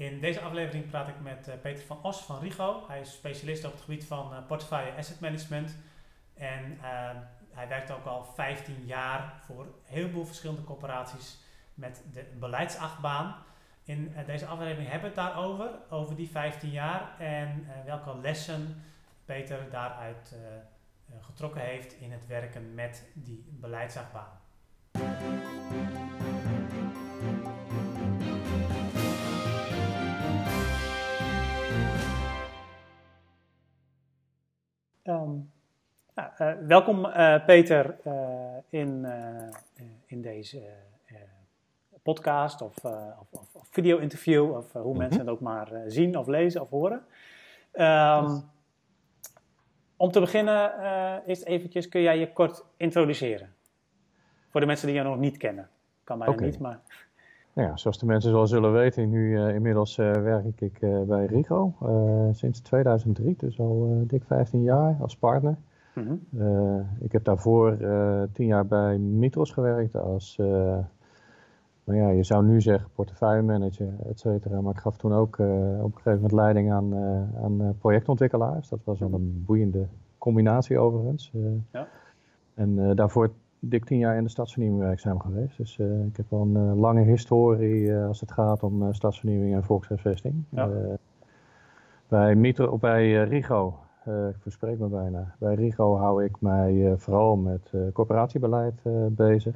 In deze aflevering praat ik met uh, Peter van Os van Rigo. Hij is specialist op het gebied van uh, portefeuille asset management. En uh, hij werkt ook al 15 jaar voor een heleboel verschillende corporaties met de beleidsachtbaan. In deze aflevering hebben we het daarover, over die 15 jaar en welke lessen Peter daaruit getrokken heeft in het werken met die beleidsachtbaan. Um, ja, uh, welkom uh, Peter uh, in, in deze podcast of, of, of video-interview, of hoe mm -hmm. mensen het ook maar zien of lezen of horen. Um, om te beginnen, eerst eventjes, kun jij je kort introduceren? Voor de mensen die je nog niet kennen. Kan mij okay. niet, maar... Nou ja, zoals de mensen wel zullen weten, nu uh, inmiddels uh, werk ik uh, bij Rigo sinds 2003, dus al dik 15 jaar als partner. Mm -hmm. ik heb daarvoor 10 jaar bij Mitros gewerkt als, nou ja, je zou nu zeggen portefeuillemanager, et cetera. Maar ik gaf toen ook op een gegeven moment leiding aan, aan projectontwikkelaars. Dat was wel een boeiende combinatie overigens. ja. En daarvoor dik tien jaar in de stadsvernieuwing werkzaam geweest. Dus uh, ik heb wel een uh, lange historie uh, als het gaat om stadsvernieuwing en volkshuisvesting. Ja. bij, Mitro, bij Rigo, ik verspreek me bijna, bij Rigo hou ik mij vooral met corporatiebeleid bezig.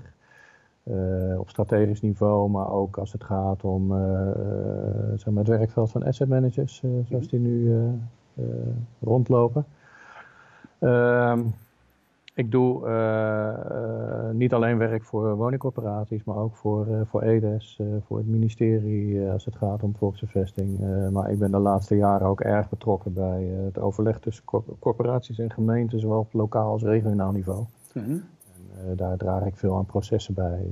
op strategisch niveau, maar ook als het gaat om zeg maar het werkveld van asset managers, zoals die nu rondlopen. Ehm, ik doe uh, uh, niet alleen werk voor woningcorporaties, maar ook voor, uh, voor EDES, voor het ministerie als het gaat om volksvervesting. maar ik ben de laatste jaren ook erg betrokken bij het overleg tussen corporaties en gemeenten, zowel op lokaal als regionaal niveau. Mm -hmm. en, daar draag ik veel aan processen bij.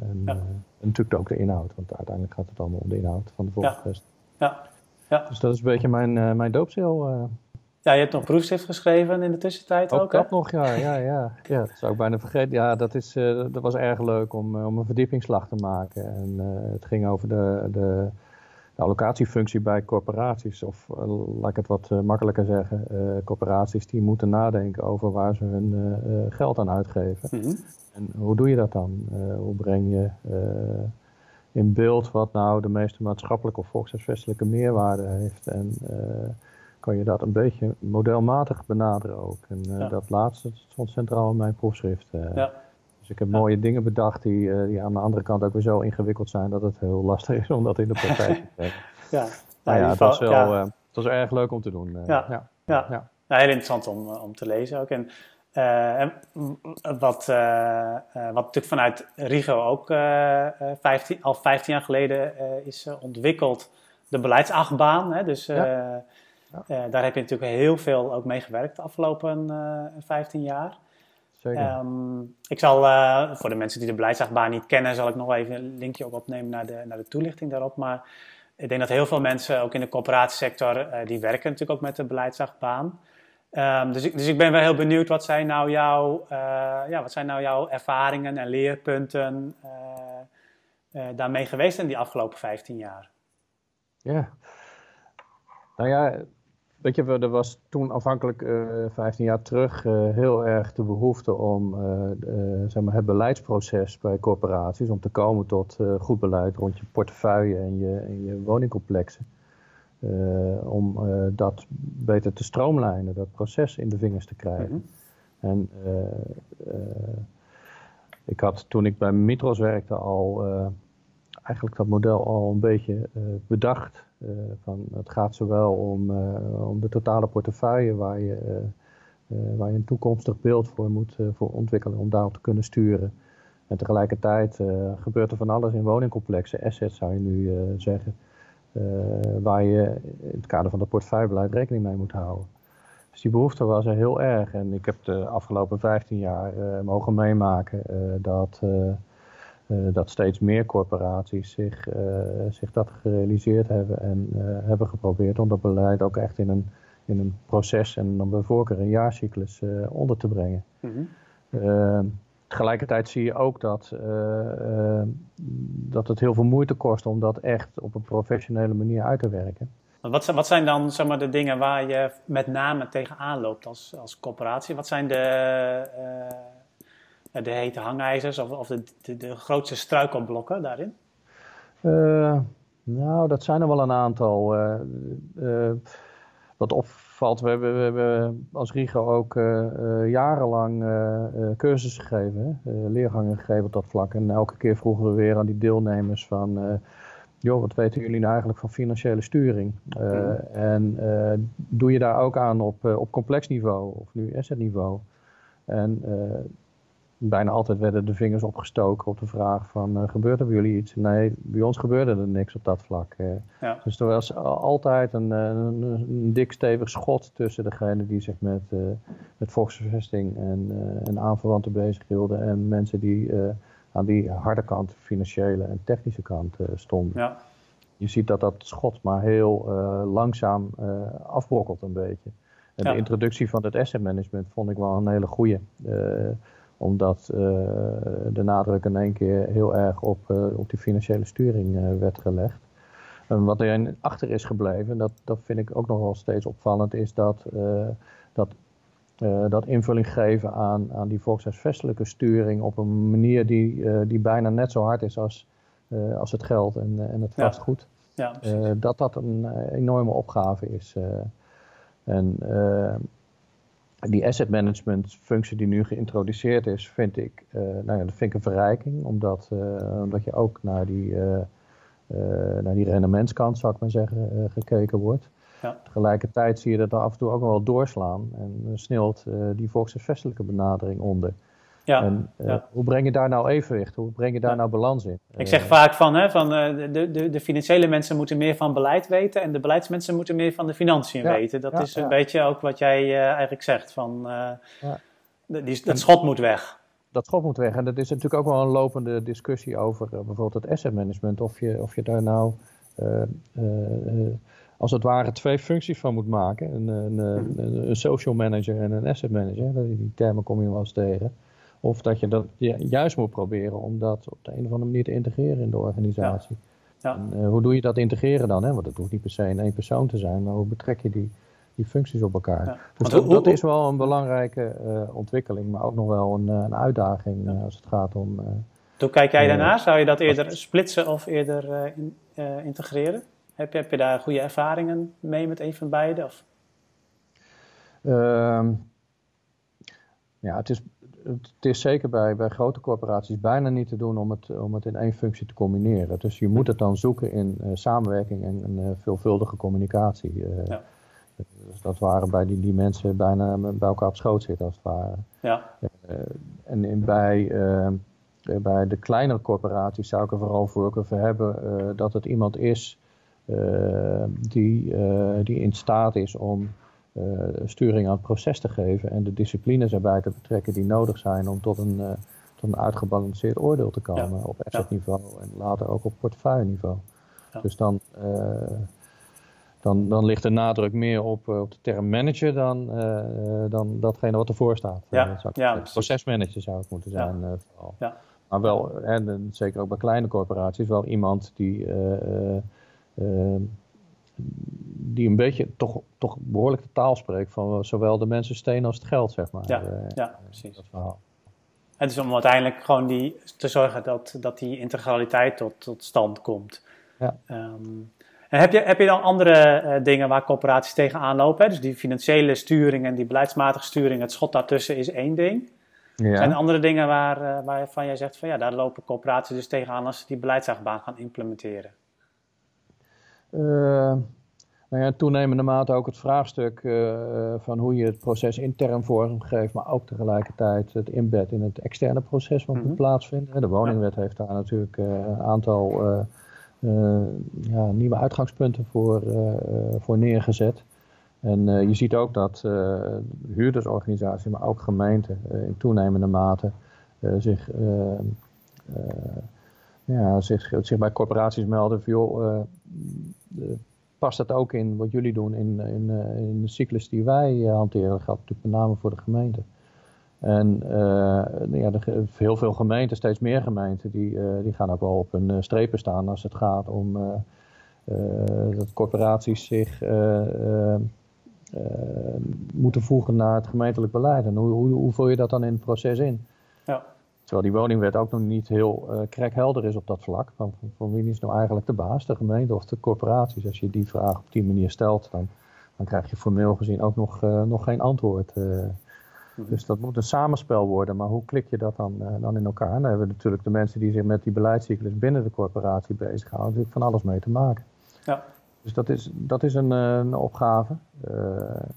En, ja. en, natuurlijk ook de inhoud, want uiteindelijk gaat het allemaal om de inhoud van de volksvervesting. Ja. Ja. ja. Dus dat is een beetje mijn, mijn doopzeel. Ja, je hebt nog proefschrift geschreven in de tussentijd ook, ook dat nog, ja, ja, ja. Ja, dat zou ik bijna vergeten. Ja, dat, is, uh, dat was erg leuk om, uh, om een verdiepingsslag te maken. En uh, het ging over de, de, de, allocatiefunctie bij corporaties. Of laat ik het wat makkelijker zeggen. corporaties die moeten nadenken over waar ze hun geld aan uitgeven. Mm -hmm. En hoe doe je dat dan? hoe breng je in beeld wat nou de meeste maatschappelijke of volkshuisvestelijke meerwaarde heeft? En kan je dat een beetje modelmatig benaderen ook. En uh, dat laatste stond centraal in mijn proefschrift. Uh, ja. Dus ik heb mooie dingen bedacht die, uh, die aan de andere kant ook weer zo ingewikkeld zijn dat het heel lastig is om dat in de praktijk te brengen. ja, nou, ja, het was, wel, was erg leuk om te doen. ja, ja. ja. ja. Nou, heel interessant om, om te lezen ook. En, en wat, wat natuurlijk vanuit Rigo ook 15, al 15 jaar geleden is ontwikkeld, de beleidsachtbaan. Hè, dus ja. Uh, daar heb je natuurlijk heel veel ook mee gewerkt de afgelopen uh, eh, 15 jaar. Zeker. Um, ik zal, uh, voor de mensen die de beleidsachtbaan niet kennen, zal ik nog even een linkje ook opnemen naar de, naar de toelichting daarop. Maar ik denk dat heel veel mensen, ook in de corporatiesector, die werken natuurlijk ook met de beleidsachtbaan. Um, dus, ik, dus ik ben wel heel benieuwd, wat zijn nou jouw, ja, wat zijn nou jouw ervaringen en leerpunten daarmee geweest in die afgelopen 15 jaar? Ja, nou ja, Weet je, er was toen afhankelijk uh, eh, 15 jaar terug uh, heel erg de behoefte om uh, zeg maar het beleidsproces bij corporaties, om te komen tot goed beleid rond je portefeuille en je, en je woningcomplexen. om dat beter te stroomlijnen, dat proces in de vingers te krijgen. Mhm. En ik had toen ik bij Mitros werkte al eigenlijk dat model al een beetje bedacht. Eh, van, het gaat zowel om, eh, om de totale portefeuille waar je, eh, waar je een toekomstig beeld voor moet voor ontwikkelen om daarop te kunnen sturen. En tegelijkertijd gebeurt er van alles in woningcomplexen, assets zou je nu zeggen, waar je in het kader van het portefeuillebeleid rekening mee moet houden. Dus die behoefte was er heel erg. En ik heb de afgelopen 15 jaar mogen meemaken dat eh, dat steeds meer corporaties zich, eh, zich dat gerealiseerd hebben en eh, hebben geprobeerd om dat beleid ook echt in een, in een proces en dan bij voorkeur een jaarcyclus onder te brengen. Mhm. tegelijkertijd zie je ook dat, dat het heel veel moeite kost om dat echt op een professionele manier uit te werken. Wat zijn, wat zijn dan zeg maar, de dingen waar je met name tegenaan loopt als, als corporatie? Wat zijn de, uh, de hete hangijzers of, of de, de, de, grootste struikelblokken daarin? Uh, nou, dat zijn er wel een aantal. Uh, wat opvalt, we hebben, we hebben als RIGO ook jarenlang cursussen gegeven, leergangen gegeven op dat vlak. En elke keer vroegen we weer aan die deelnemers van joh, wat weten jullie nou eigenlijk van financiële sturing? Uh, en uh, doe je daar ook aan op, uh, op complex niveau of nu asset niveau? En bijna altijd werden de vingers opgestoken op de vraag van, gebeurt er bij jullie iets? Nee, bij ons gebeurde er niks op dat vlak. Ja. Dus er was altijd een, een, een, dik stevig schot tussen degene die zich met, met volksvervesting en, en aanverwanten bezig hielden en mensen die aan die harde kant, financiële en technische kant uh, stonden. Ja. Je ziet dat dat schot maar heel uh, langzaam uh, afbrokkelt een beetje. En de introductie van het asset management vond ik wel een hele goede. Omdat de nadruk in één keer heel erg op, op die financiële sturing werd gelegd. En wat er achter is gebleven, dat, dat vind ik ook nog wel steeds opvallend, is dat, dat uh, dat invulling geven aan, aan die volkshuisvestelijke sturing op een manier die, uh, die bijna net zo hard is als, uh, als het geld en, en het vastgoed. Ja. Ja, dat dat een enorme opgave is. en die asset management functie die nu geïntroduceerd is, vind ik, nou ja, dat vind ik een verrijking, omdat, omdat je ook naar die, naar die rendementskant, zou ik maar zeggen, gekeken wordt. Ja. Tegelijkertijd zie je dat er af en toe ook nog wel doorslaan en sneelt die volkshuisvestelijke benadering onder. Ja, en, uh, Hoe breng je daar nou evenwicht? Hoe breng je daar nou balans in? Ik zeg vaak van, hè, van de, de, de financiële mensen moeten meer van beleid weten en de beleidsmensen moeten meer van de financiën weten. Dat is een beetje ook wat jij eigenlijk zegt, van die, dat schot moet weg. Dat schot moet weg en dat is natuurlijk ook wel een lopende discussie over bijvoorbeeld het asset management. Of je, of je daar nou als het ware twee functies van moet maken. Een, een, een, een social manager en een asset manager. Die termen kom je wel eens tegen. Of dat je dat juist moet proberen om dat op de een of andere manier te integreren in de organisatie. Ja. En, uh, hoe doe je dat integreren dan? Hè? Want het hoeft niet per se in één persoon te zijn, maar hoe betrek je die, die functies op elkaar? Ja. Dus dat, dat, is wel een belangrijke uh, ontwikkeling, maar ook nog wel een, een uitdaging uh, als het gaat om. hoe kijk jij daarna? Zou je dat eerder splitsen of eerder in, integreren? Heb je, heb je daar goede ervaringen mee met een van beide? Of? Uh, ja, het is, het is zeker bij, bij grote corporaties bijna niet te doen om het, om het in één functie te combineren. Dus je moet het dan zoeken in uh, samenwerking en uh, veelvuldige communicatie. Uh, ja. Dus dat waren bij die, die mensen bijna bij elkaar op schoot zitten, als het ware. Ja. en in, bij, bij de kleinere corporaties zou ik er vooral voor hebben dat het iemand is eh, die, eh, die in staat is om eh, sturing aan het proces te geven en de disciplines erbij te betrekken die nodig zijn om tot een, tot een uitgebalanceerd oordeel te komen op asset niveau en later ook op portefeuille niveau. Dus dan, dan, dan ligt de nadruk meer op, op de term manager dan, dan datgene wat ervoor staat. Ja, ja, procesmanager zou het moeten zijn vooral. Ja. Maar wel, en zeker ook bij kleine corporaties, wel iemand die die een beetje toch, toch behoorlijk de taal spreekt van zowel de mensen steen als het geld, zeg maar. Ja, uh, ja precies. Dat verhaal. Het is om uiteindelijk gewoon die, te zorgen dat, dat die integraliteit tot, tot stand komt. Ja. Um, en heb je, heb je dan andere uh, dingen waar corporaties tegenaan lopen? Hè? Dus die financiële sturing en die beleidsmatige sturing, het schot daartussen is één ding. Ja. Zijn er andere dingen waar, uh, waarvan jij zegt van ja, daar lopen corporaties dus tegenaan als ze die beleidsachtbaan gaan implementeren? Uh, nou ja, toenemende mate ook het vraagstuk uh, van hoe je het proces intern vormgeeft, maar ook tegelijkertijd het inbed in het externe proces wat moet mm plaatsvinden. De woningwet heeft daar natuurlijk uh, een aantal ja, nieuwe uitgangspunten voor, voor neergezet. En je ziet ook dat huurdersorganisaties, maar ook gemeenten in toenemende mate zich ja, zich, zich bij corporaties melden van uh, past dat ook in wat jullie doen in, in, uh, in de cyclus die wij uh, hanteren? Dat geldt natuurlijk met name voor de gemeente. En uh, ja, de, heel veel gemeenten, steeds meer gemeenten, die, die gaan ook wel op hun strepen staan als het gaat om dat corporaties zich moeten voegen naar het gemeentelijk beleid. En hoe, hoe, hoe vul je dat dan in het proces in? Ja. Terwijl die woningwet ook nog niet heel uh, krekhelder is op dat vlak. Van, van, wie is nou eigenlijk de baas, de gemeente of de corporaties? Als je die vraag op die manier stelt, dan, dan krijg je formeel gezien ook nog, uh, nog geen antwoord. Uh, Dus dat moet een samenspel worden. Maar hoe klik je dat dan, dan in elkaar? Dan hebben we natuurlijk de mensen die zich met die beleidscyclus binnen de corporatie bezighouden, natuurlijk van alles mee te maken. Ja. Dus dat is, dat is een, een opgave.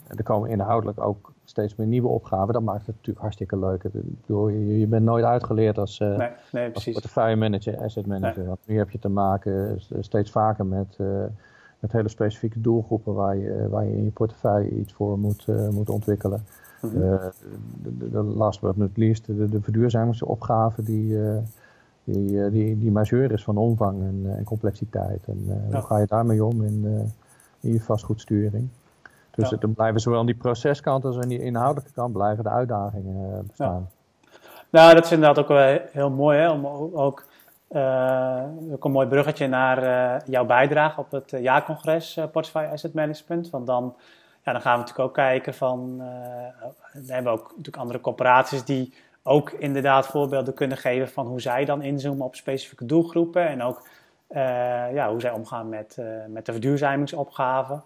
en er komen inhoudelijk ook steeds meer nieuwe opgaven. Dat maakt het natuurlijk hartstikke leuk. je, je bent nooit uitgeleerd als, uh, nee, nee, als portefeuille manager, asset manager. Want nu heb je te maken steeds vaker met, uh, met hele specifieke doelgroepen waar je, waar je in je portefeuille iets voor moet, uh, moet ontwikkelen. Mm -hmm. de, de, last but not least, de, de verduurzamingsopgave die, die, die, die majeur is van omvang en, en complexiteit. En ja. hoe ga je daarmee om in, in je vastgoedsturing? Dus ja. dan blijven zowel aan die proceskant als aan die inhoudelijke kant blijven de uitdagingen eh, bestaan. Nou, dat is inderdaad ook wel heel mooi, hè? om ook, uh, ook een mooi bruggetje naar uh, jouw bijdrage op het jaarcongres uh, Portfolio Asset Management. Want dan, ja, dan gaan we natuurlijk ook kijken van, we hebben ook natuurlijk andere corporaties die ook inderdaad voorbeelden kunnen geven van hoe zij dan inzoomen op specifieke doelgroepen en ook ja, hoe zij omgaan met, met de verduurzamingsopgaven.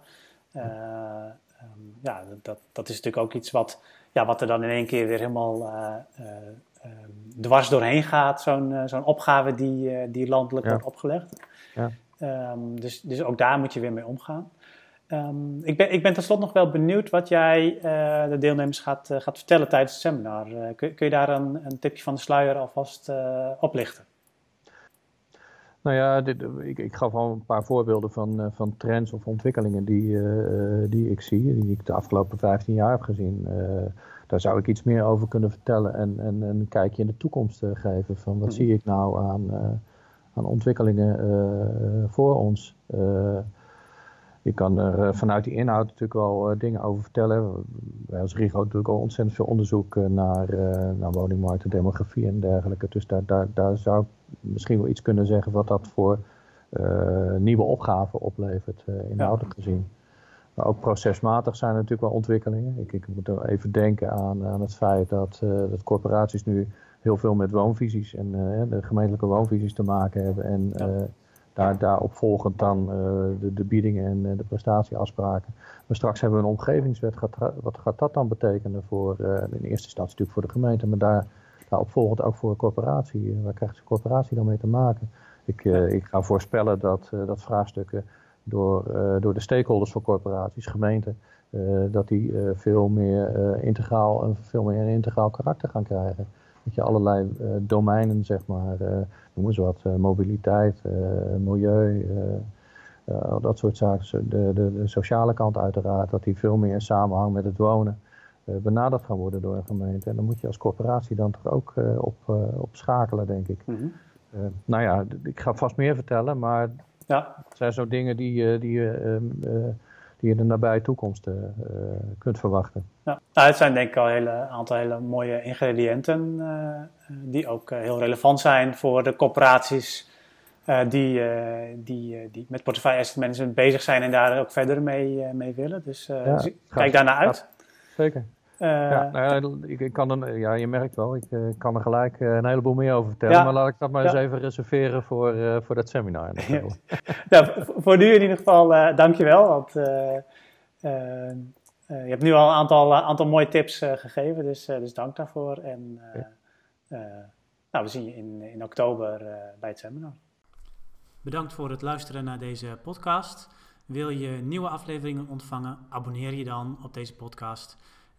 Uh, um, ja, dat, dat is natuurlijk ook iets wat, ja, wat er dan in één keer weer helemaal uh, dwars doorheen gaat. Zo'n zo'n opgave die, die landelijk wordt opgelegd. Ja. Um, dus, dus ook daar moet je weer mee omgaan. Um, ik, ben, ik ben tenslotte nog wel benieuwd wat jij de deelnemers gaat, gaat vertellen tijdens het seminar. kun, kun je daar een, een tipje van de sluier alvast oplichten? Nou ja, dit, ik, ik gaf al een paar voorbeelden van, van trends of ontwikkelingen die, die ik zie, die ik de afgelopen 15 jaar heb gezien. Daar zou ik iets meer over kunnen vertellen en, en, en een kijkje in de toekomst geven van wat mhm. zie ik nou aan, aan ontwikkelingen voor ons. Je kan er vanuit die inhoud natuurlijk wel dingen over vertellen. Wij als RIGO natuurlijk al ontzettend veel onderzoek naar, naar woningmarkt, demografie en dergelijke. Dus daar, daar, daar zou ik misschien wel iets kunnen zeggen wat dat voor nieuwe opgaven oplevert, inhoudelijk ja. gezien. Maar ook procesmatig zijn er natuurlijk wel ontwikkelingen. Ik, ik moet er even denken aan, aan het feit dat, uh, dat corporaties nu heel veel met woonvisies en de gemeentelijke woonvisies te maken hebben. En ja. Daar, daarop volgend dan de, de, biedingen en de prestatieafspraken. Maar straks hebben we een omgevingswet. wat gaat dat dan betekenen voor, in eerste instantie natuurlijk voor de gemeente, maar daar nou, opvolgend ook voor een corporatie. Eh, waar krijgt de corporatie dan mee te maken? Ik, ik ga voorspellen dat, dat vraagstukken door, door de stakeholders van corporaties, gemeenten, dat die veel meer integraal en veel meer een integraal karakter gaan krijgen. Dat je allerlei domeinen, zeg maar, noem eens wat, mobiliteit, milieu, dat soort zaken, de, de, de sociale kant uiteraard, dat die veel meer in samenhang met het wonen eh, benaderd gaan worden door een gemeente. En dan moet je als corporatie dan toch ook eh, op, eh, op schakelen, denk ik. Mm -hmm. nou ja, ik ga vast meer vertellen, maar ja. het zijn zo dingen die, die, ehm, die je in de nabije toekomst kunt verwachten. Ja. Nou, het zijn denk ik al een aantal hele mooie ingrediënten die ook heel relevant zijn voor de corporaties die, die, die met portefeuille asset management bezig zijn en daar ook verder mee, mee willen. Dus, ja, dus kijk daarnaar uit. Zeker. Uh, ja, nou ik, ik, kan er, ja, je merkt wel, ik uh, kan er gelijk uh, een heleboel meer over vertellen. Ja, maar laat ik dat maar ja. eens even reserveren voor, voor dat seminar. ja, voor nu in ieder geval, dankjewel. Want je hebt nu al een aantal, aantal mooie tips gegeven, dus, dus dank daarvoor. En nou, we zien je in, in oktober bij het seminar. Bedankt voor het luisteren naar deze podcast. Wil je nieuwe afleveringen ontvangen? Abonneer je dan op deze podcast.